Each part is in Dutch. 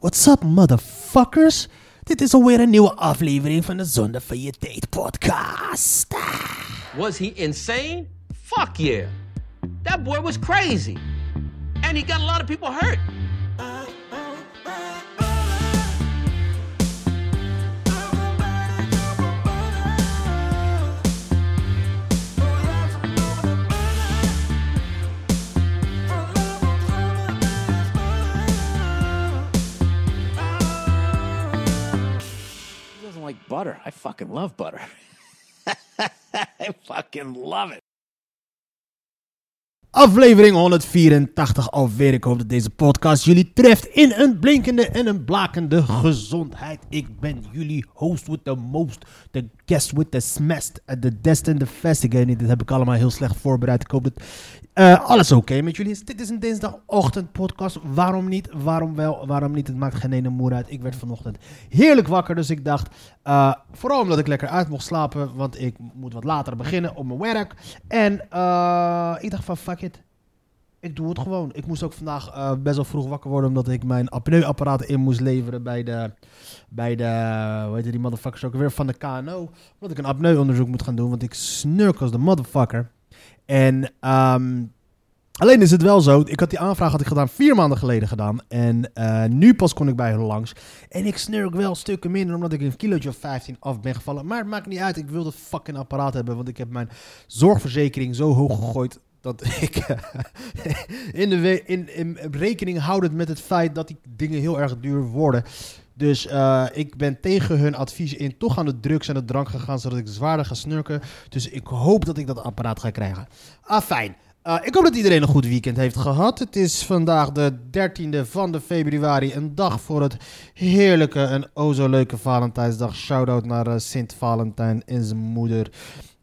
What's up, motherfuckers? Dit is alweer een nieuwe aflevering van de Zonde van Je Date podcast. Was he insane? Fuck yeah. That boy was crazy. And he got a lot of people hurt. He like butter. I fucking love butter. I fucking love it. Aflevering 184 alweer. Ik hoop dat deze podcast jullie treft in een blinkende en een blakende gezondheid. Ik ben jullie host with the most, the guest with the smest, the destined the fest. Ik dit heb ik allemaal heel slecht voorbereid. Ik hoop dat eh, alles oké met jullie. Dit is een dinsdagochtend podcast. Waarom niet? Waarom wel? Waarom niet? Het maakt geen ene moer uit. Ik werd vanochtend heerlijk wakker, dus ik dacht, eh, vooral omdat ik lekker uit mocht slapen, want ik moet wat later beginnen op mijn werk. En eh, ik dacht van, fuck it. Ik doe het gewoon. Ik moest ook vandaag best wel vroeg wakker worden, omdat ik mijn apneuapparaat in moest leveren bij de, bij de, hoe heet die motherfuckers ook weer, van de KNO. Omdat ik een apneuonderzoek moet gaan doen, want ik snurk als de motherfucker. En ehm, alleen is het wel zo, ik had die aanvraag had ik gedaan vier maanden geleden gedaan. En eh, nu pas kon ik bij hun langs. En ik snurk wel stukken minder, omdat ik een kilootje of 15 af ben gevallen. Maar het maakt niet uit, ik wil dat fucking apparaat hebben, want ik heb mijn zorgverzekering zo hoog gegooid dat ik eh, in, de in, in rekening houdend met het feit dat die dingen heel erg duur worden. Dus eh, ik ben tegen hun advies in toch aan de drugs en de drank gegaan, zodat ik zwaarder ga snurken. Dus ik hoop dat ik dat apparaat ga krijgen. Ah, fijn. Eh, ik hoop dat iedereen een goed weekend heeft gehad. Het is vandaag de 13e van de februari, een dag voor het heerlijke en zo leuke Valentijnsdag. Shout-out naar eh, Sint Valentijn en zijn moeder.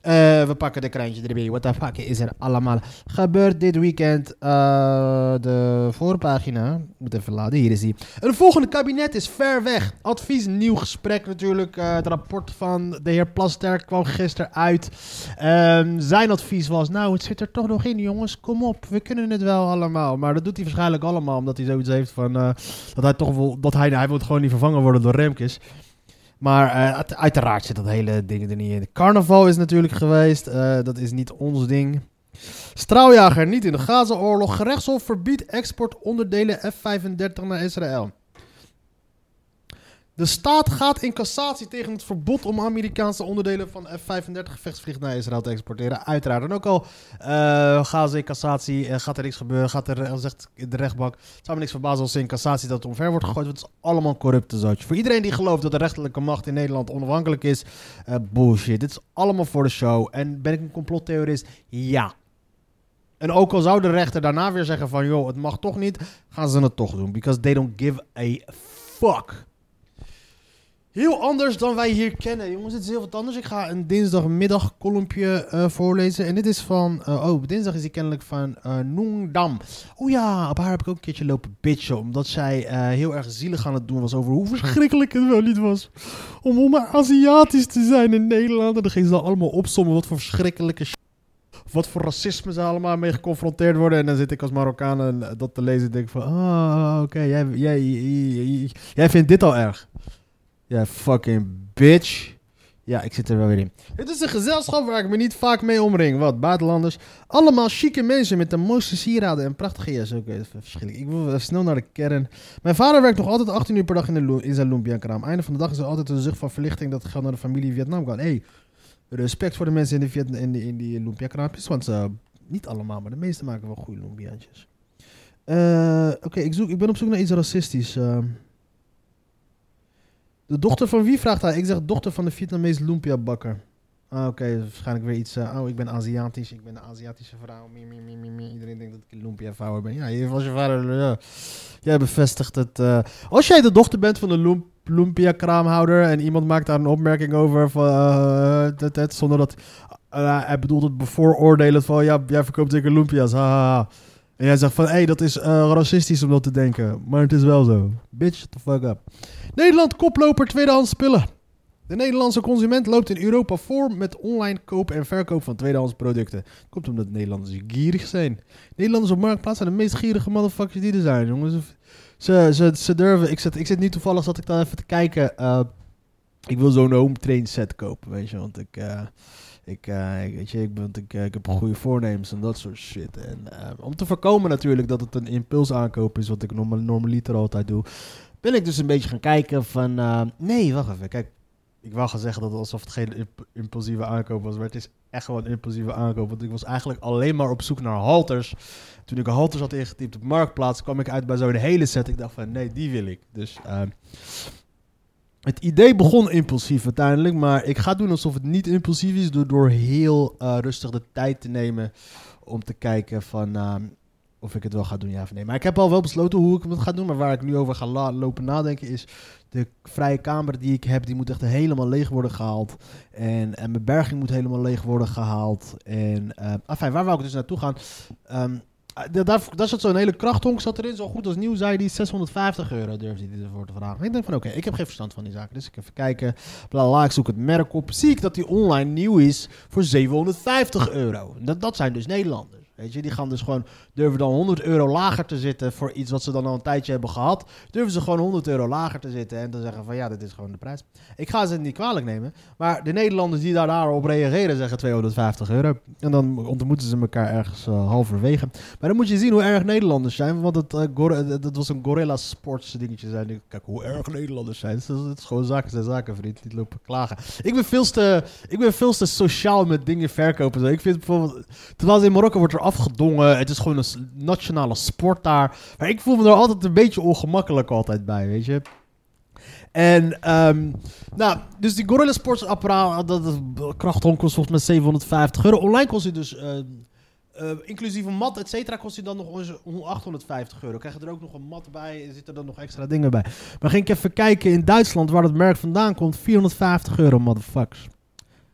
Eh, we pakken de krantje erbij. What the fuck is er allemaal gebeurd dit weekend? Eh, de voorpagina. Moet even laden. Hier is die. Een volgende kabinet is ver weg. Advies, nieuw gesprek natuurlijk. Eh, het rapport van de heer Plasterk kwam gisteren uit. Ehm, zijn advies was, nou het zit er toch nog in jongens. Kom op, we kunnen het wel allemaal. Maar dat doet hij waarschijnlijk allemaal omdat hij zoiets heeft van... dat hij toch wel... Dat hij, hij wil gewoon niet vervangen worden door Remkes. Maar eh, uit- uiteraard zit dat hele ding er niet in. Carnaval is natuurlijk geweest. eh, dat is niet ons ding. Straaljager niet in de Gaza-oorlog. Gerechtshof verbiedt export onderdelen F-35 naar Israël. De staat gaat in cassatie tegen het verbod om Amerikaanse onderdelen van F-35 gevechtsvliegtuigen naar Israël te exporteren. Uiteraard. En ook al eh, gaan ze in cassatie, eh, gaat er niks gebeuren, gaat er, eh, zegt de rechtbank, het zou me niks verbazen als ze in cassatie dat omver wordt gegooid, want het is allemaal corrupte zootje. Voor iedereen die gelooft dat de rechterlijke macht in Nederland onafhankelijk is, bullshit. Dit is allemaal voor de show. En ben ik een complottheorist? Ja. En ook al zou de rechter daarna weer zeggen van, joh, het mag toch niet, gaan ze het toch doen. Because they don't give a fuck. Heel anders dan wij hier kennen. Jongens, het is heel wat anders. Ik ga een dinsdagmiddag kolompje eh, voorlezen. En dit is van... eh, oh, dinsdag is die kennelijk van eh Noengdam. Oh ja, op haar heb ik ook een keertje lopen bitchen. Omdat zij heel erg zielig aan het doen was over hoe verschrikkelijk het wel niet was. Om, om Aziatisch te zijn in Nederland. En dan ging ze dan allemaal opsommen wat voor verschrikkelijke shit. Wat voor racisme ze allemaal mee geconfronteerd worden. En dan zit ik als Marokkaan en dat te lezen en denk van... Ah, oké, jij, jij, jij, jij vindt dit al erg. Ja, fucking bitch. Ja, ik zit er wel weer in. Het is een gezelschap waar ik me niet vaak mee omring. Wat, buitenlanders? Allemaal chique mensen met de mooiste sieraden en prachtige jas. Oké, even verschillend. Ik wil snel naar de kern. Mijn vader werkt nog altijd 18 uur per dag in, de in zijn Lumpia-kraam. Einde van de dag is er altijd een zucht van verlichting dat geld naar de familie Vietnam gaat. hey, respect voor de mensen in, de in, die, in die Lumpia-kraampjes. Want niet allemaal, maar de meeste maken wel goede Lumpiaantjes. Eh, Oké, ik zoek ik ben op zoek naar iets racistisch. eh. De dochter van wie vraagt hij? Ik zeg dochter van de Vietnamese lumpia-bakker. Ah, oké, waarschijnlijk weer iets. eh, oh, ik ben Aziatisch. Ik ben een Aziatische vrouw. Iedereen denkt dat ik een lumpia-vrouwer ben. Ja, je was je vader. Jij bevestigt het. eh. als jij de dochter bent van lump, lumpia-kraamhouder en iemand maakt daar een opmerking over, van, eh, dat, dat, zonder dat eh, hij bedoelt het bevooroordelen van ja, jij verkoopt zeker lumpia's. Ha, ha, ha. En jij zegt van hé, hey, dat is eh, racistisch om dat te denken. Maar het is wel zo. Bitch, the fuck up. Nederland koploper tweedehands spullen. De Nederlandse consument loopt in Europa voor met online koop en verkoop van tweedehands producten. Komt omdat Nederlanders gierig zijn. Nederlanders op marktplaats zijn de meest gierige motherfuckers die er zijn, jongens. Ze, ze, ze durven. Ik zit, ik zit nu toevallig zat ik dan even te kijken. eh, ik wil zo'n home train set kopen, weet je, want ik. eh, ik, eh, ik- weet je, ik, ben, ik, eh, ik heb goede voornemens en dat soort shit. En eh, om te voorkomen natuurlijk dat het een impuls aankoop is, wat ik normaal, normaliter altijd doe, ben ik dus een beetje gaan kijken van... nee, wacht even. Kijk, ik wou gaan zeggen dat het alsof het geen imp- impulsieve aankoop was, maar het is echt gewoon een impulsieve aankoop. Want ik was eigenlijk alleen maar op zoek naar halters. Toen ik halters had ingetypt op Marktplaats, kwam ik uit bij zo'n hele set. Ik dacht van, nee, die wil ik. Dus ehm, het idee begon impulsief uiteindelijk, maar ik ga doen alsof het niet impulsief is door, door heel eh, rustig de tijd te nemen om te kijken van ehm, of ik het wel ga doen, ja of nee. Maar ik heb al wel besloten hoe ik het ga doen, maar waar ik nu over ga lopen nadenken is de vrije kamer die ik heb, die moet echt helemaal leeg worden gehaald. En, en mijn berging moet helemaal leeg worden gehaald. En uh, waar wou ik dus naartoe gaan? Ehm, daar, daar, daar zat zo'n hele krachthonk zat erin. Zo goed als nieuw, zei die 650 euro durfde hij ervoor te vragen. Ik denk van oké, ik heb geen verstand van die zaken. Dus ik even kijken. Bla, ik zoek het merk op. Zie ik dat die online nieuw is voor 750 euro. Dat, dat zijn dus Nederlanders. Weet je, die gaan dus gewoon, durven dan 100 euro lager te zitten voor iets wat ze dan al een tijdje hebben gehad. Durven ze gewoon 100 euro lager te zitten en te zeggen van ja, dit is gewoon de prijs. Ik ga ze niet kwalijk nemen, maar de Nederlanders die daar daarop reageren zeggen 250 euro. En dan ontmoeten ze elkaar ergens uh, halverwege. Maar dan moet je zien hoe erg Nederlanders zijn, want het, uh, gore- dat was een Gorilla Sports dingetje zijn. Kijk hoe erg Nederlanders zijn. Is, het is gewoon zaken zijn zaken, vriend. Niet lopen klagen. Ik ben veel te, ik ben veel sociaal met dingen verkopen. Ik vind bijvoorbeeld, terwijl in Marokko wordt er afgedongen. Het is gewoon een nationale sport daar. Maar ik voel me er altijd een beetje ongemakkelijk altijd bij, weet je. En, um, nou, dus die Gorilla Sports apparaat, dat, dat kost volgens mij 750 euro. Online kost hij dus, uh, inclusief een mat, et cetera, kost hij dan nog eens 850 euro. Krijg je er ook nog een mat bij, zitten er nog extra dingen bij. Maar ging ik even kijken in Duitsland, waar dat merk vandaan komt, 450 euro, motherfuckers.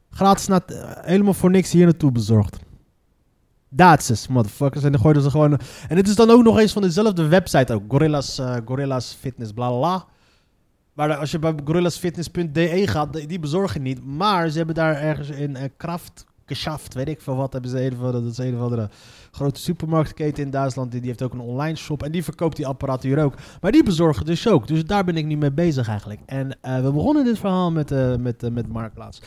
Gratis, naar, uh, helemaal voor niks hier naartoe bezorgd. Duitsers, motherfuckers. En dan gooiden ze gewoon... En het is dan ook nog eens van dezelfde website ook. Gorillas, uh, Gorillas Fitness, bla bla. Maar als je bij gorillasfitness.de gaat, die bezorgen niet. Maar ze hebben daar ergens in uh, Kraft geschaft, weet ik veel wat. Hebben ze een van dat is een van de grote supermarktketen in Duitsland. Die, die heeft ook een online shop. En die verkoopt die apparatuur ook. Maar die bezorgen dus ook. Dus daar ben ik nu mee bezig eigenlijk. En uh, we begonnen dit verhaal met, uh, met, met Marktplaats.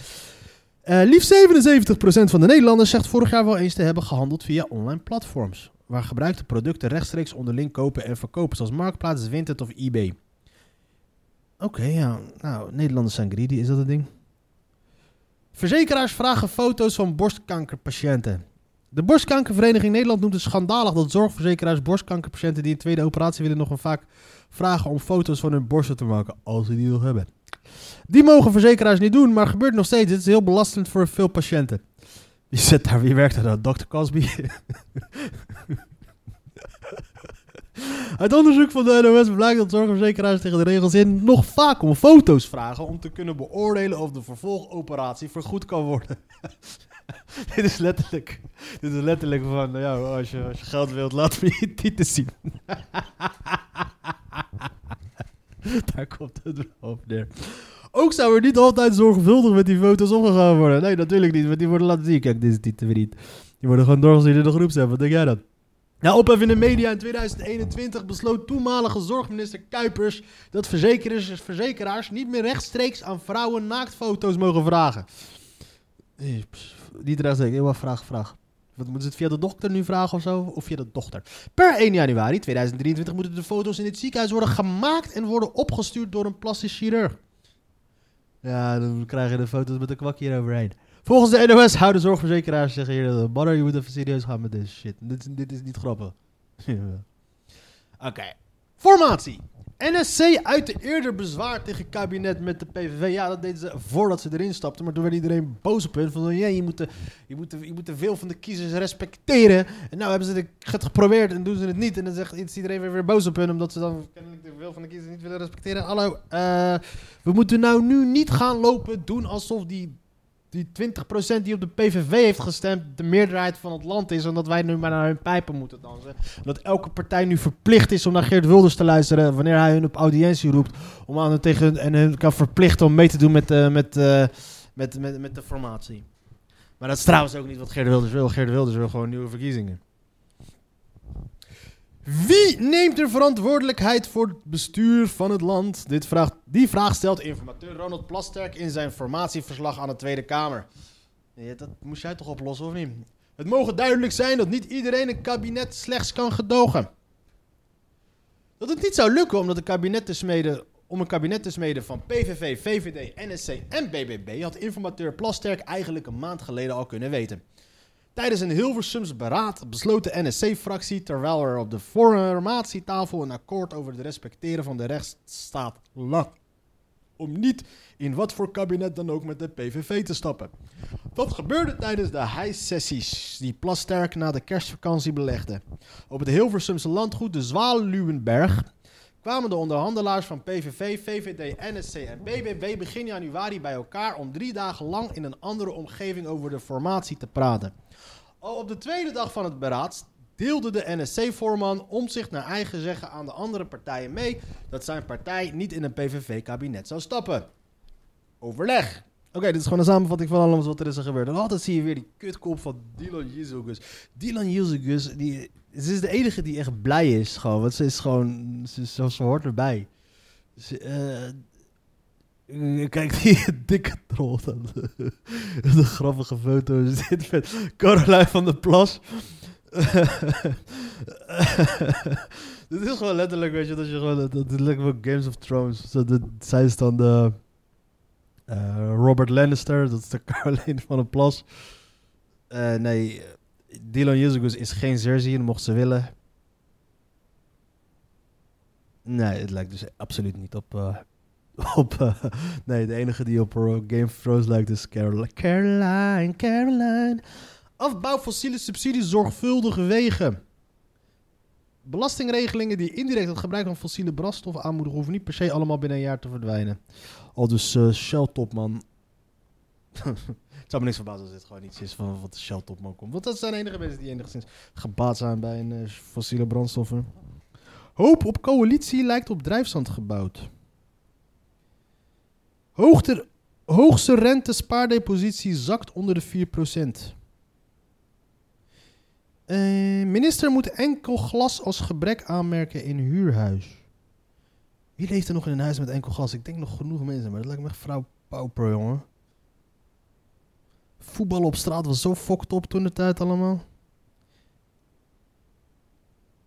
Uh, liefst 77% van de Nederlanders zegt vorig jaar wel eens te hebben gehandeld via online platforms. Waar gebruikte producten rechtstreeks onderling kopen en verkopen, zoals Marktplaats, Vinted of eBay. Oké, ja. Nou, Nederlanders zijn greedy, is dat het ding? Verzekeraars vragen foto's van borstkankerpatiënten. De Borstkankervereniging Nederland noemt het schandalig dat zorgverzekeraars borstkankerpatiënten die een tweede operatie willen nog een vaak vragen om foto's van hun borsten te maken, als ze die nog hebben. Die mogen verzekeraars niet doen, maar gebeurt nog steeds. Het is heel belastend voor veel patiënten. Wie zit daar? Wie werkt er dan? Dr. Cosby? Uit onderzoek van de NOS blijkt dat zorgverzekeraars tegen de regels in nog vaak om foto's vragen om te kunnen beoordelen of de vervolgoperatie vergoed kan worden. dit is letterlijk, dit is letterlijk van, ja, als je, als je geld wilt, laat me je titel zien. Daar komt het wel op neer. Ook zou er niet altijd zorgvuldig met die foto's omgegaan worden. Nee, natuurlijk niet, want die worden laten zien. Kijk, dit is die te niet. Die worden gewoon doorgezien in de groepsapp. Wat denk jij dan? Nou, ophef in de media in 2021 besloot toenmalige zorgminister Kuipers dat verzekeraars, verzekeraars niet meer rechtstreeks aan vrouwen naaktfoto's mogen vragen. Niet rechtstreeks, heel wat vraag, vraag. Wat moeten ze het via de dokter nu vragen of zo? Of via de dochter? Per 1 januari 2023 moeten de foto's in het ziekenhuis worden gemaakt en worden opgestuurd door een plastisch chirurg. Ja, dan krijg je de foto's met een kwakje eroverheen. Volgens de NOS houden zorgverzekeraars zeggen hier... Badder, je moet even serieus gaan met deze shit. Dit, dit is niet grappig. Oké. Formatie. NSC uit de eerder bezwaar tegen kabinet met de PVV. Ja, dat deden ze voordat ze erin stapten. Maar toen werd iedereen boos op hun. Van, ja, je moet, de, je, moet je moet de veel van de kiezers respecteren. En nou hebben ze het geprobeerd en doen ze het niet. En dan zegt iedereen weer, weer boos op hun. Omdat ze dan kennelijk de veel van de kiezers niet willen respecteren. Hallo, uh, we moeten nou nu niet gaan lopen doen alsof die die 20% die op de PVV heeft gestemd de meerderheid van het land is... en dat wij nu maar naar hun pijpen moeten dansen. Dat elke partij nu verplicht is om naar Geert Wilders te luisteren... wanneer hij hun op audiëntie roept... om aan hun tegen en hun kan verplichten om mee te doen met, uh, met, uh, met, met, met de formatie. Maar dat is trouwens ook niet wat Geert Wilders wil. Geert Wilders wil gewoon nieuwe verkiezingen. Wie neemt de verantwoordelijkheid voor het bestuur van het land? Dit vraag, die vraag stelt informateur Ronald Plasterk in zijn formatieverslag aan de Tweede Kamer. Ja, dat moest jij toch oplossen, of niet? Het mogen duidelijk zijn dat niet iedereen een kabinet slechts kan gedogen. Dat het niet zou lukken omdat een kabinet om een kabinet te smeden van PVV, VVD, NSC en BBB had informateur Plasterk eigenlijk een maand geleden al kunnen weten. Tijdens een Hilversums beraad besloot de NSC-fractie, terwijl er op de formatietafel een akkoord over het respecteren van de rechtsstaat lag, om niet in wat voor kabinet dan ook met de PVV te stappen. Dat gebeurde tijdens de hijsessies die Plasterk na de kerstvakantie belegde. Op het Hilversumse landgoed de Zwaluwenberg kwamen de onderhandelaars van PVV, VVD, NSC en BBB begin januari bij elkaar om drie dagen lang in een andere omgeving over de formatie te praten. Al op de tweede dag van het beraad deelde de NSC-voorman om zich naar eigen zeggen aan de andere partijen mee dat zijn partij niet in een PVV-kabinet zou stappen. Overleg. Oké, dit is gewoon een samenvatting van alles wat er is gebeurd. En altijd zie je weer die kutkop van Dylan Jezugus. Dylan Jezugus, die, ze is de enige die echt blij is gewoon. Want ze is gewoon, ze, ze, ze hoort erbij. Eh, Kijk, die dikke troll. dan. De grappige foto is dit met Caroline van der Plas. dit is gewoon letterlijk, weet je, dat je gewoon, dat dat lijkt wel Games of Thrones. Zij is dan de Robert Lannister, dat is de Caroline van der Plas. Eh, nee, Dylan Jezus is geen Cersei, mocht ze willen. Nee, het lijkt dus absoluut niet op... eh, op eh, nee, de enige die op eh, Game of Thrones lijkt is Caroline. Caroline, Caroline. Afbouw fossiele subsidies zorgvuldig wegen. Belastingregelingen die indirect het gebruik van fossiele brandstoffen aanmoedigen, hoeven niet per se allemaal binnen een jaar te verdwijnen. Al dus eh, Shell-topman. Het zou me niks verbazen als dit gewoon iets is van wat de Shell-topman komt. Want dat zijn de enige mensen die enigszins gebaat zijn bij een eh, fossiele brandstoffen. Hoop op coalitie lijkt op drijfzand gebouwd. Hoogste rente spaardepositie zakt onder de 4%. Eh, minister moet enkel glas als gebrek aanmerken in huurhuis. Wie leeft er nog in een huis met enkel glas? Ik denk nog genoeg mensen, maar dat lijkt me echt vrouw pauper, jongen. Voetbal op straat was zo fucked op toen de tijd allemaal.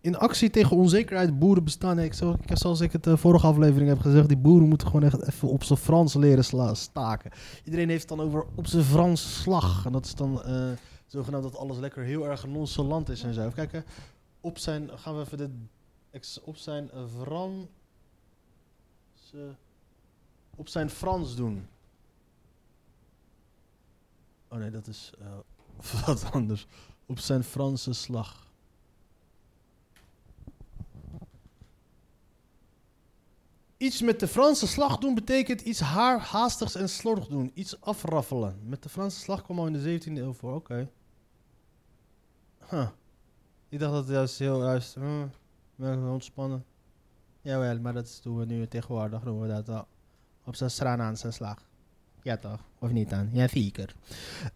In actie tegen onzekerheid boeren bestaan. Ik, zo, ik, zoals ik het de vorige aflevering heb gezegd, die boeren moeten gewoon echt even op zijn Frans leren staken. Iedereen heeft het dan over op zijn Frans slag. En dat is dan eh, zogenaamd dat alles lekker heel erg nonchalant is en zo. Even kijken. Op zijn, gaan we even ex- op zijn Frans, op zijn Frans doen. Oh nee, dat is eh, wat anders. Op zijn Franse slag. Iets met de Franse slag doen betekent iets haar, haastigs en slordig doen. Iets afraffelen. Met de Franse slag kwam al in de 17e eeuw voor. Oké. Huh. Ik dacht dat het juist heel juist... Uh, ontspannen. Jawel, maar dat doen we nu tegenwoordig. Doen we dat. Op zijn Stranaanse slag. Ja toch? Of niet dan? Ja, zeker.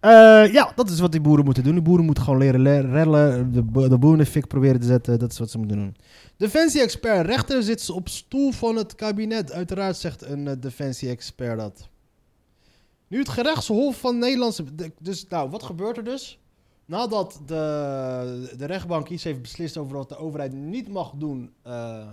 Eh, ja, dat is wat die boeren moeten doen. Die boeren moeten gewoon leren le- rellen. De, bo- de boeren de proberen te zetten. Dat is wat ze moeten doen. Defensie-expert. Rechter zit op stoel van het kabinet. Uiteraard zegt een eh, defensie-expert dat. Nu het gerechtshof van Nederlandse... de- Dus, nou, wat gebeurt er dus? Nadat de, de rechtbank iets heeft beslist over wat de overheid niet mag doen... eh,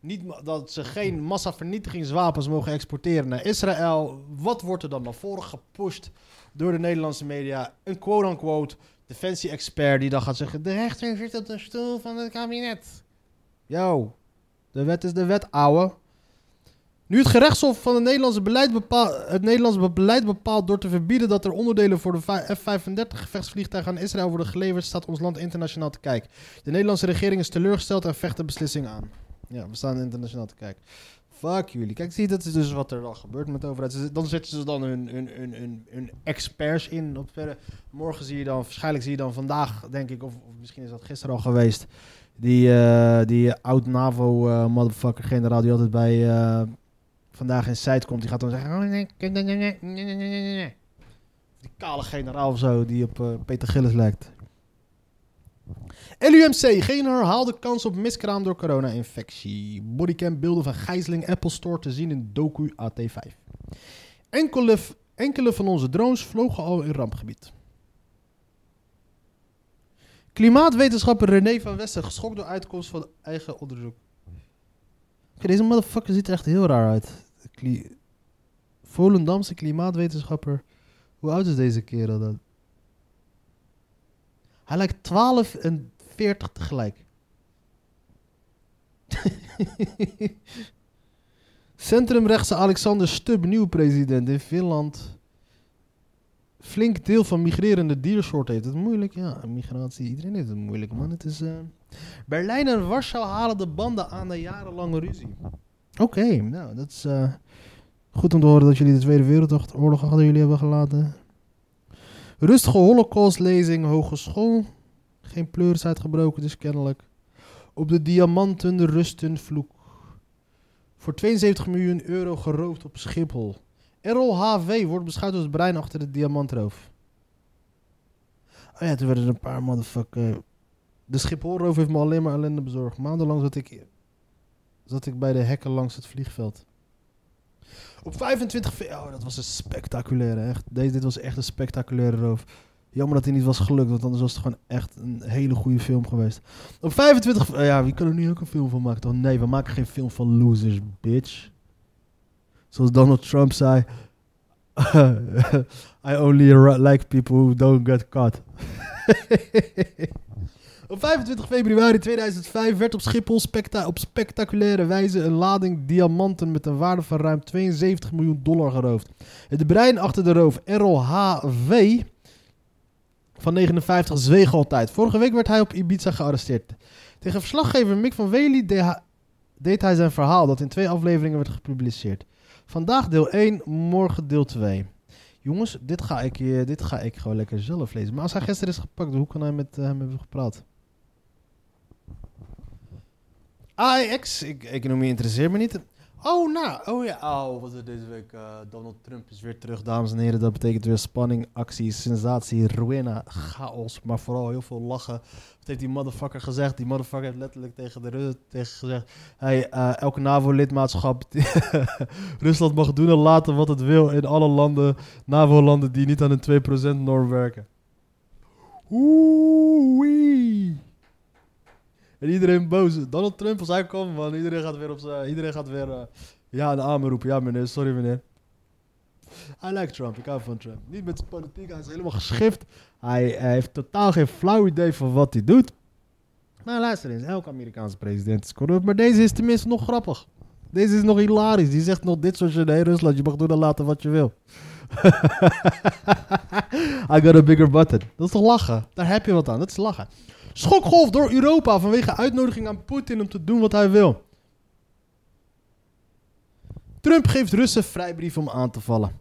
niet, dat ze geen massavernietigingswapens mogen exporteren naar Israël. Wat wordt er dan naar voren gepusht door de Nederlandse media? Een quote-unquote defensie-expert die dan gaat zeggen... De rechter zit op de stoel van het kabinet. Yo, de wet is de wet, ouwe. Nu het gerechtshof van het Nederlandse beleid, bepaalt, het beleid bepaalt door te verbieden dat er onderdelen voor de va- F-35 gevechtsvliegtuigen aan Israël worden geleverd, staat ons land internationaal te kijken. De Nederlandse regering is teleurgesteld en vecht de beslissing aan. Ja, we staan internationaal te kijken. Fuck jullie. Kijk, zie, dat is dus wat er dan gebeurt met de overheid. Dan zetten ze dan hun, hun, experts in. Op verder. Morgen zie je dan, waarschijnlijk zie je dan vandaag, denk ik, of, misschien is dat gisteren al geweest. Die, eh, die oud-NAVO eh, die altijd bij eh, vandaag in site komt, die gaat dan zeggen... Die kale generaal of zo, die op eh, Peter Gillis lijkt. LUMC, geen herhaalde kans op miskraam door corona-infectie. Bodycam beelden van gijzeling Apple Store te zien in Doku AT5. Enkele, enkele van onze drones vlogen al in rampgebied. Klimaatwetenschapper René van Westen geschokt door uitkomst van eigen onderzoek. Deze motherfucker ziet er echt heel raar uit. Kli Volendamse klimaatwetenschapper. Hoe oud is deze kerel dan? Hij lijkt 12 en 40 tegelijk. Centrumrechtse Alexander Stubb, nieuw president in Finland. Flink deel van migrerende diersoorten heeft het moeilijk. Ja, migratie, iedereen heeft het moeilijk, man. Het is, eh, Berlijn en Warschau halen de banden aan na jarenlange ruzie. Oké, nou, dat is eh, goed om te horen dat jullie de Tweede Wereldoorlog achter jullie hebben gelaten. Rustige holocaustlezing, hogeschool. Geen pleuris uitgebroken, dus kennelijk. Op de diamanten, de rustenvloek. Voor 72 miljoen euro geroofd op Schiphol. Errol HV wordt beschouwd als het brein achter de diamantroof. Oh ja, toen werden er een paar motherfucker... De Schipholroof heeft me alleen maar ellende bezorgd. Maandenlang zat ik, zat ik bij de hekken langs het vliegveld. Op 25 fe- Oh, dat was een spectaculaire, echt. Deze, dit was echt een spectaculaire roof. Jammer dat hij niet was gelukt, want anders was het gewoon echt een hele goede film geweest. Op 25... fe- Ja, wie kan er nu ook een film van maken, toch? Nee, we maken geen film van losers, bitch. Zoals Donald Trump zei... I only like people who don't get caught. Op 25 februari 2005 werd op Schiphol specta- op spectaculaire wijze een lading diamanten met een waarde van ruim 72 miljoen dollar geroofd. Het brein achter de roof, Errol H.V. van 59 zweeg altijd. Vorige week werd hij op Ibiza gearresteerd. Tegen verslaggever Mick van Wely deed hij zijn verhaal dat in twee afleveringen werd gepubliceerd. Vandaag deel 1, morgen deel 2. Jongens, dit ga, ik, eh, dit ga ik gewoon lekker zelf lezen. Maar als hij gisteren is gepakt, hoe kan hij met eh, hem hebben gepraat? AEX, ik, economie interesseert me niet. Oh, nou, oh ja, oh, wat is er deze week? eh, Donald Trump is weer terug, dames en heren. Dat betekent weer spanning, actie, sensatie, ruïna, chaos. Maar vooral heel veel lachen. Wat heeft die motherfucker gezegd? Die motherfucker heeft letterlijk tegen de Rus tegen gezegd... Hey, eh, elke NAVO-lidmaatschap... Rusland mag doen en laten wat het wil in alle landen, NAVO-landen die niet aan een 2%-norm werken. Oei. En iedereen boos. Donald Trump, hij komt, man. Iedereen gaat weer op zijn... Iedereen gaat weer... eh, ja, een armen roepen. Ja, meneer. Sorry, meneer. I like Trump. Ik hou van Trump. Niet met zijn politiek. Hij is helemaal geschift. Hij, heeft totaal geen flauw idee van wat hij doet. Maar luister eens. Elke Amerikaanse president is corrupt. Maar deze is tenminste nog grappig. Deze is nog hilarisch. Die zegt nog dit soort shit. Nee, Rusland, je mag doen en laten wat je wil. I got a bigger button. Dat is toch lachen? Daar heb je wat aan. Dat is lachen. Schokgolf door Europa vanwege uitnodiging aan Poetin om te doen wat hij wil. Trump geeft Russen vrijbrief om aan te vallen.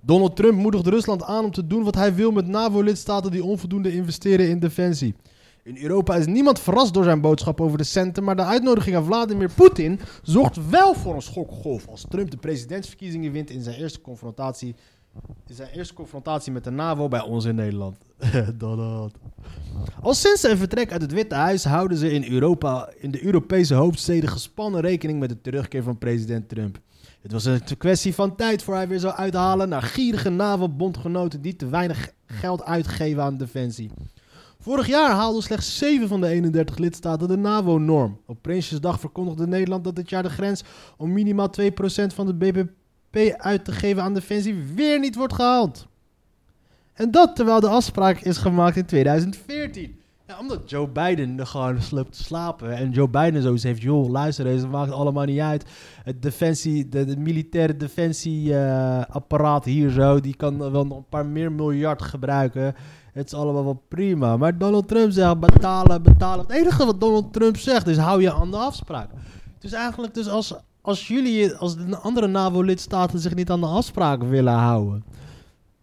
Donald Trump moedigt Rusland aan om te doen wat hij wil met NAVO-lidstaten die onvoldoende investeren in defensie. In Europa is niemand verrast door zijn boodschap over de centen, maar de uitnodiging aan Vladimir Poetin zorgt wel voor een schokgolf als Trump de presidentsverkiezingen wint in zijn eerste confrontatie, zijn eerste confrontatie met de NAVO bij ons in Nederland. Al sinds zijn vertrek uit het Witte Huis houden ze in Europa, in de Europese hoofdsteden gespannen rekening met de terugkeer van president Trump. Het was een kwestie van tijd voor hij weer zou uithalen naar gierige NAVO-bondgenoten die te weinig geld uitgeven aan defensie. Vorig jaar haalden slechts 7 van de 31 lidstaten de NAVO-norm. Op Prinsjesdag verkondigde Nederland dat dit jaar de grens om minimaal 2% van de BBP uit te geven aan defensie weer niet wordt gehaald. En dat terwijl de afspraak is gemaakt in 2014. Ja, omdat Joe Biden er gewoon sloopt te slapen. En Joe Biden zoiets heeft, joh, luister eens, het maakt allemaal niet uit. Het defensie, de, militaire defensieapparaat hier zo, die kan wel nog een paar meer miljard gebruiken. Het is allemaal wel prima. Maar Donald Trump zegt betalen, betalen. Het enige wat Donald Trump zegt is hou je aan de afspraak. Dus eigenlijk, dus als, als jullie, als de andere NAVO-lidstaten zich niet aan de afspraak willen houden.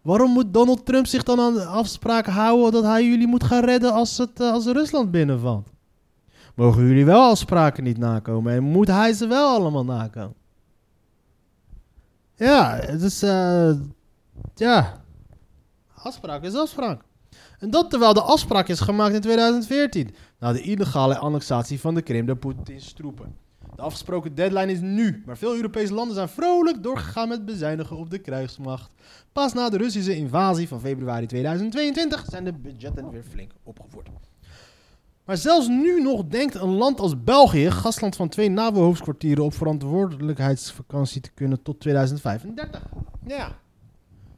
Waarom moet Donald Trump zich dan aan de afspraak houden dat hij jullie moet gaan redden als, het, eh, als Rusland binnenvalt? Mogen jullie wel afspraken niet nakomen en moet hij ze wel allemaal nakomen? Ja, het is, eh, ja, afspraak is afspraak. En dat terwijl de afspraak is gemaakt in 2014, na de illegale annexatie van de Krim door Poetins troepen. De afgesproken deadline is nu, maar veel Europese landen zijn vrolijk doorgegaan met bezuinigen op de krijgsmacht. Pas na de Russische invasie van februari 2022 zijn de budgetten weer flink opgevoerd. Maar zelfs nu nog denkt een land als België, gastland van twee NAVO-hoofdkwartieren, op verantwoordelijkheidsvakantie te kunnen tot 2035. Ja.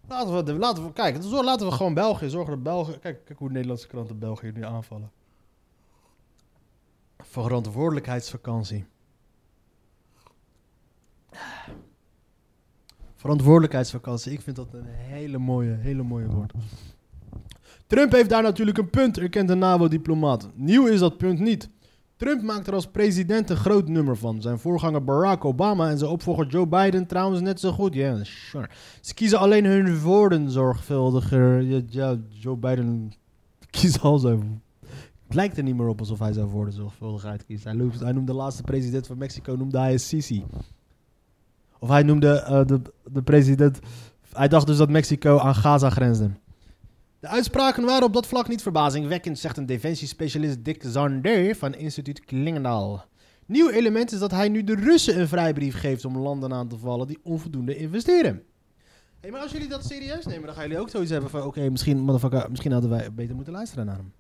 Laten we, laten we kijken. Laten we gewoon België zorgen dat België. Kijk, kijk hoe de Nederlandse kranten België nu aanvallen. Verantwoordelijkheidsvakantie. Verantwoordelijkheidsvakantie. Ik vind dat een hele mooie, hele mooie woord. Trump heeft daar natuurlijk een punt, erkent de NAVO-diplomaat. Nieuw is dat punt niet. Trump maakt er als president een groot nummer van. Zijn voorganger Barack Obama en zijn opvolger Joe Biden trouwens net zo goed. Ja, sure. Ze kiezen alleen hun woorden zorgvuldiger. Ja, Joe Biden kiest al zijn... Het lijkt er niet meer op alsof hij zijn woorden zorgvuldig uitkiest. Hij, noemde de laatste president van Mexico noemde hij een Sisi. Of hij noemde eh, de, de president... Hij dacht dus dat Mexico aan Gaza grensde. De uitspraken waren op dat vlak niet verbazingwekkend, zegt een defensiespecialist Dick Zander van instituut Klingendaal. Nieuw element is dat hij nu de Russen een vrijbrief geeft om landen aan te vallen die onvoldoende investeren. Hé, maar als jullie dat serieus nemen, dan gaan jullie ook zoiets hebben van... Oké, misschien, motherfucker, misschien hadden wij beter moeten luisteren naar hem.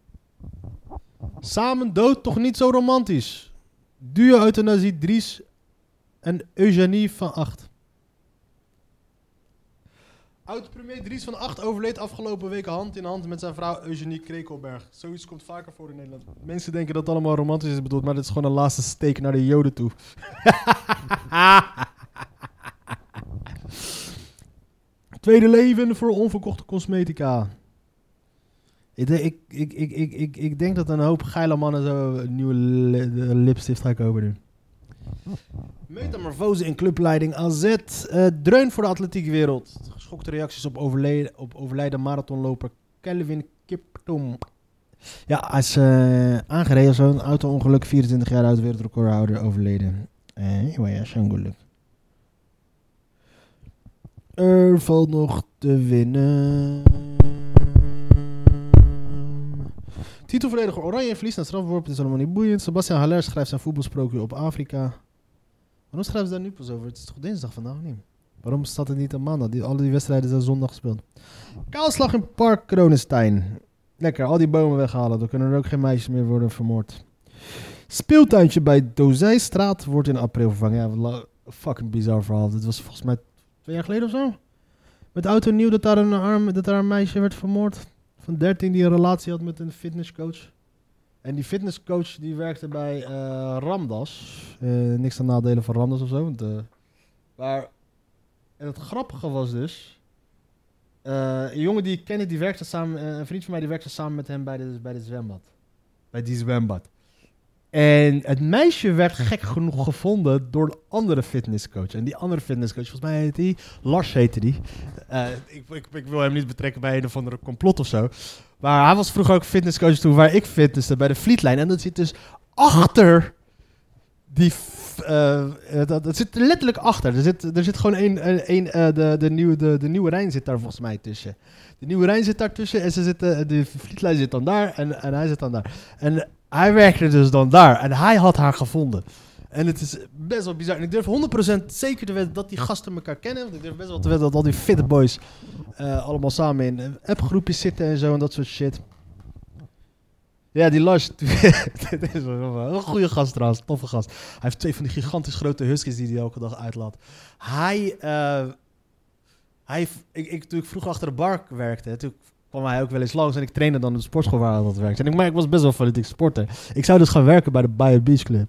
Samen dood toch niet zo romantisch. Duo euthanasie Dries en Eugenie van Acht. Oud-premier Dries van Acht overleed afgelopen weken hand in hand met zijn vrouw Eugenie Krekelberg. Zoiets komt vaker voor in Nederland. Mensen denken dat het allemaal romantisch is bedoeld, maar dit is gewoon een laatste steek naar de joden toe. Tweede leven voor onverkochte cosmetica. Ik, denk- ik, ik, ik, ik, ik, ik denk dat een hoop geile mannen zo een nieuwe lipstift gaan kopen nu. Metamorfose in clubleiding AZ. eh dreun voor de atletiekwereld. Geschokte reacties op overleden, op overlijden marathonloper Kelvin Kiptum. Ja, hij is eh, aangereden. Zo'n auto-ongeluk. 24 jaar oud wereldrecordhouder overleden. Eh, maar ja, zo'n geluk. Er valt nog te winnen. Titelverdediger Oranje verliest naar strafworp. Het is allemaal niet boeiend. Sebastian Haller schrijft zijn voetbalsprookje op Afrika. Waarom schrijven ze daar nu pas over? Het is toch dinsdag vandaag niet? Waarom staat het niet aan maandag? Die, alle die wedstrijden zijn zondag gespeeld. Kaalslag in Park Kronenstein. Lekker, al die bomen weghalen. Dan kunnen er ook geen meisjes meer worden vermoord. Speeltuintje bij Dozijstraat wordt in april vervangen. Ja, fucking bizar verhaal. Dit was volgens mij twee jaar geleden of zo. Met auto nieuw dat daar een, arm, dat daar een meisje werd vermoord. Van 13 die een relatie had met een fitnesscoach. En die fitnesscoach die werkte bij eh, Ramdas. Eh, niks aan nadelen van Ramdas of zo. Want, eh, maar en het grappige was dus. een jongen die ik kende, die werkte samen. een vriend van mij die werkte samen met hem bij de, bij de zwembad. Bij die zwembad. En het meisje werd gek genoeg gevonden door een andere fitnesscoach. En die andere fitnesscoach, volgens mij heet die, Lars heette die. Eh, ik, ik, ik wil hem niet betrekken bij een of andere complot of zo. Maar hij was vroeger ook fitnesscoach toen waar ik fitnesste bij de Vlietlijn. En dat zit dus achter die... eh, dat, zit er letterlijk achter. Er zit, er zit gewoon één... een, de, de, nieuwe, de, de nieuwe Rijn zit daar volgens mij tussen. De nieuwe Rijn zit daar tussen en ze zitten, de Vlietlijn zit dan daar en, en hij zit dan daar. En hij werkte dus dan daar en hij had haar gevonden. En het is best wel bizar. En ik durf 100% zeker te weten dat die gasten elkaar kennen. Want ik durf best wel te weten dat al die fitte boys eh, allemaal samen in appgroepjes zitten en zo en dat soort shit. Ja, die Lars, dit is een goede gast trouwens, toffe gast. Hij heeft twee van die gigantisch grote huskies die hij elke dag uitlaat. Hij, eh, hij ik, ik, toen ik vroeger achter de bar werkte, toen kwam hij ook wel eens langs en ik trainde dan in de sportschool waar hij altijd werkte. En ik, maar was best wel fanatiek sporter. Ik zou dus gaan werken bij de Bayer Beach Club.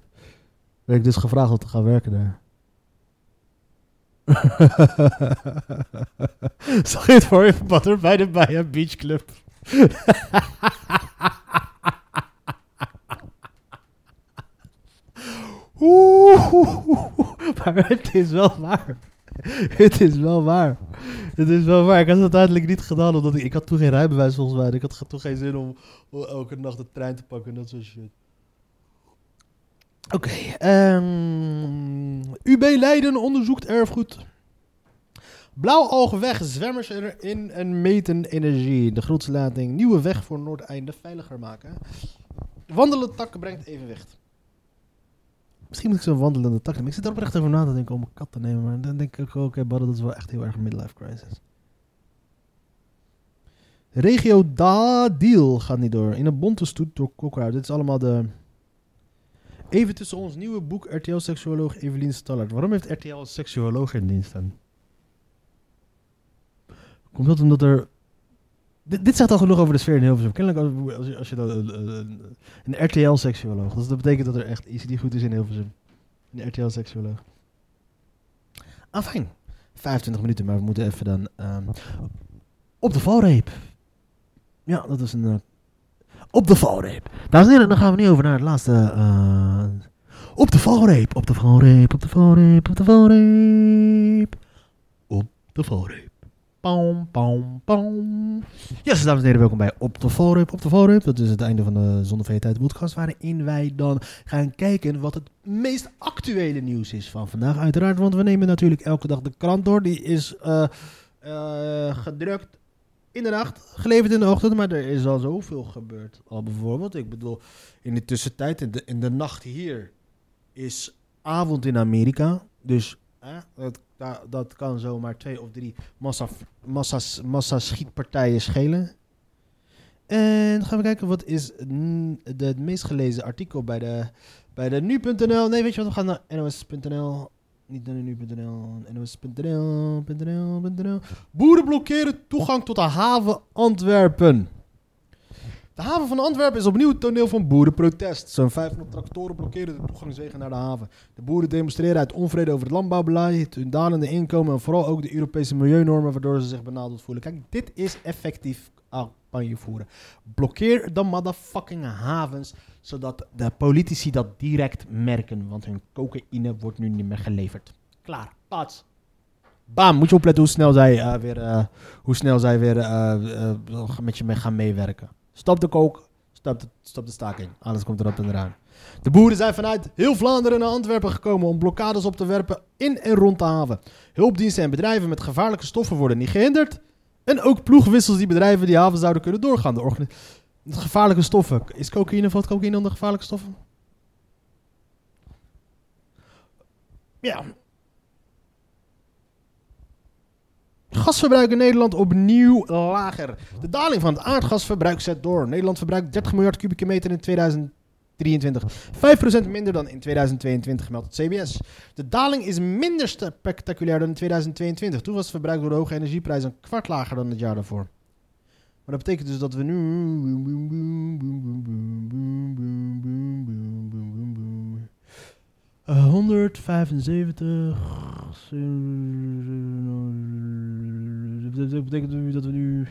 Werd ik dus gevraagd om te gaan werken daar. Zag je het voor je, Butter, bij de Bayer Beach Club? Oeh, maar het is wel waar. Het is wel waar. Het is wel waar. Ik had het uiteindelijk niet gedaan, omdat ik, ik had toen geen rijbewijs volgens mij. Ik had toen geen zin om, elke nacht de trein te pakken en dat soort shit. Oké, ehm, UB Leiden onderzoekt erfgoed. Blauw weg, zwemmers erin en meten energie. De grootste lating, nieuwe weg voor Noordeinde veiliger maken. Wandelende tak brengt evenwicht. Misschien moet ik zo'n wandelende tak nemen. Ik zit er oprecht over na te denken om een kat te nemen. Maar dan denk ik ook, oké, Badden, dat is wel echt heel erg een midlife crisis. Regio Dadiel gaat niet door. In een bonte stoet door Kokkerhout. Dit is allemaal de... Even tussen ons nieuwe boek RTL-seksuoloog Evelien Stallard. Waarom heeft RTL een seksuoloog in dienst dan? Komt dat omdat er... Dit, dit zegt al genoeg over de sfeer in Hilversum. Kennelijk als, als je, als je dan een, een, RTL-seksuoloog... Dus dat betekent dat er echt iets niet goed is in Hilversum. Een RTL-seksuoloog. Ah, fijn. 25 minuten, maar we moeten even dan... ehm, op de valreep. Ja, dat is een... eh, op de valreep. Dames en heren, dan gaan we nu over naar het laatste... eh, op de valreep, op de valreep, op de valreep, op de valreep. Op de valreep. Pam, pam, pam. Yes, dames en heren, welkom bij Op de Valreep. Op de Valreep, dat is het einde van de Zonder Vrije Tijd waarin wij dan gaan kijken wat het meest actuele nieuws is van vandaag. Uiteraard, want we nemen natuurlijk elke dag de krant door. Die is eh, eh, gedrukt in de nacht, geleverd in de ochtend, maar er is al zoveel gebeurd. Al bijvoorbeeld, ik bedoel, in de tussentijd, in de, in de nacht hier, is avond in Amerika. Dus hè, dat, da- dat kan zomaar twee of drie massa, massa's, massa schietpartijen schelen. En gaan we kijken, wat is het meest gelezen artikel bij de, bij de nu.nl. Nee, weet je wat, we gaan naar nos.nl. Niet naar nu.nl, nos.nl, .nl, .nl. Boeren blokkeren toegang tot de haven Antwerpen. De haven van Antwerpen is opnieuw het toneel van boerenprotest. Zo'n 500 tractoren blokkeren de toegangswegen naar de haven. De boeren demonstreren uit onvrede over het landbouwbeleid, hun dalende inkomen en vooral ook de Europese milieunormen, waardoor ze zich benadeeld voelen. Kijk, dit is effectief campagne voeren. Blokkeer de motherfucking havens, zodat de politici dat direct merken, want hun cocaïne wordt nu niet meer geleverd. Klaar, pats. Bam, moet je opletten hoe snel zij eh, weer, eh, hoe snel zij weer eh, met je mee gaan meewerken. Stop de kook, stop de, stop de staking. Alles komt erop en eraan. De boeren zijn vanuit heel Vlaanderen naar Antwerpen gekomen om blokkades op te werpen in en rond de haven. Hulpdiensten en bedrijven met gevaarlijke stoffen worden niet gehinderd. En ook ploegwissels die bedrijven die haven zouden kunnen doorgaan. De gevaarlijke stoffen. Is cocaïne, valt cocaïne onder gevaarlijke stoffen? Ja. Gasverbruik in Nederland opnieuw lager. De daling van het aardgasverbruik zet door. Nederland verbruikt 30 miljard kubieke meter in 2023. 5% minder dan in 2022, meldt het CBS. De daling is minder spectaculair dan in 2022. Toen was het verbruik door de hoge energieprijs een kwart lager dan het jaar daarvoor. Maar dat betekent dus dat we nu... Eh, 175. Dat betekent nu dat we nu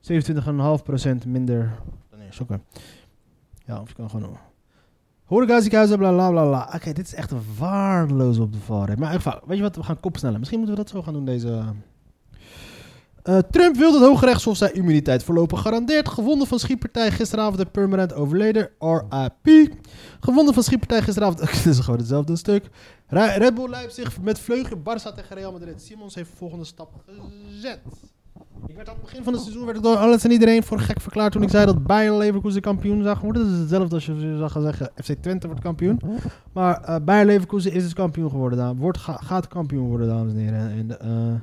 27,5% minder. Is oké. Ja, of je kan gewoon. Horeca, ziekenhuizen, bla bla bla. Oké, dit is echt waardeloos op de valreep. Maar in ieder geval, weet je wat, we gaan kopsnellen. Misschien moeten we dat zo gaan doen deze. Eh, Trump wil dat het Hooggerechtshof zijn immuniteit voorlopig garandeert. Gewonden van schietpartij gisteravond en permanent overleden. RIP. Gewonden van schietpartij gisteravond. Dit is gewoon hetzelfde stuk. Red Bull Leipzig met vleugje Barça tegen Real Madrid. Simons heeft de volgende stap gezet. Ik werd aan het begin van het seizoen werd ik door alles en iedereen voor gek verklaard toen ik zei dat Bayern Leverkusen kampioen zou worden. Dat is hetzelfde als je zou gaan zeggen FC Twente wordt kampioen. Maar eh Bayern Leverkusen is dus kampioen geworden. Wordt, ga- gaat kampioen worden, dames en heren. En, eh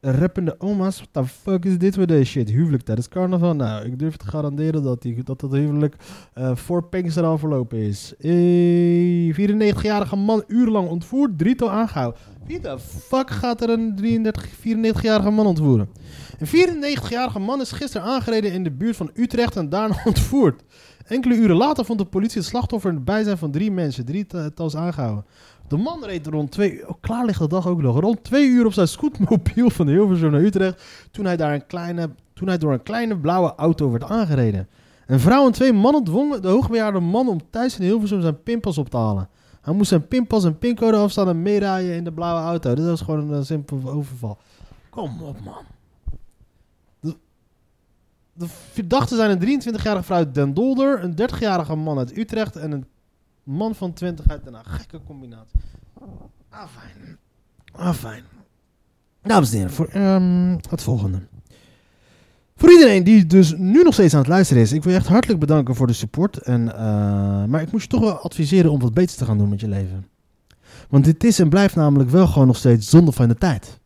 rappende oma's, what the fuck is dit voor deze shit? Huwelijk tijdens carnaval? Nou, ik durf te garanderen dat die, dat, dat huwelijk eh, voor Pinkster al verlopen is. Eh, 94-jarige man urenlang ontvoerd, drietal aangehouden. Wie de fuck gaat er een 33, 94-jarige man ontvoeren? Een 94-jarige man is gisteren aangereden in de buurt van Utrecht en daarna ontvoerd. Enkele uren later vond de politie het slachtoffer in het bijzijn van drie mensen, drietals aangehouden. De man reed rond twee uur, oh, klaar de dag ook nog, rond twee uur op zijn scootmobiel van Hilversum naar Utrecht, toen hij, daar een kleine, toen hij door een kleine blauwe auto werd aangereden. Een vrouw en twee mannen dwongen de hoogbejaarde man om thuis in Hilversum zijn pinpas op te halen. Hij moest zijn pinpas en pincode afstaan en meerijden in de blauwe auto. Dit was gewoon een eh, simpel overval. Kom op, man. De, de verdachten zijn een 23-jarige vrouw uit Den Dolder, een 30-jarige man uit Utrecht en een man van 20 uit Den Haag. Gekke combinatie. Ah, fijn. Ah, fijn. Dames en heren, voor ehm, het volgende. Voor iedereen die dus nu nog steeds aan het luisteren is, ik wil je echt hartelijk bedanken voor de support. En, eh, maar ik moet je toch wel adviseren om wat beters te gaan doen met je leven. Want dit is en blijft namelijk wel gewoon nog steeds zonde van de tijd.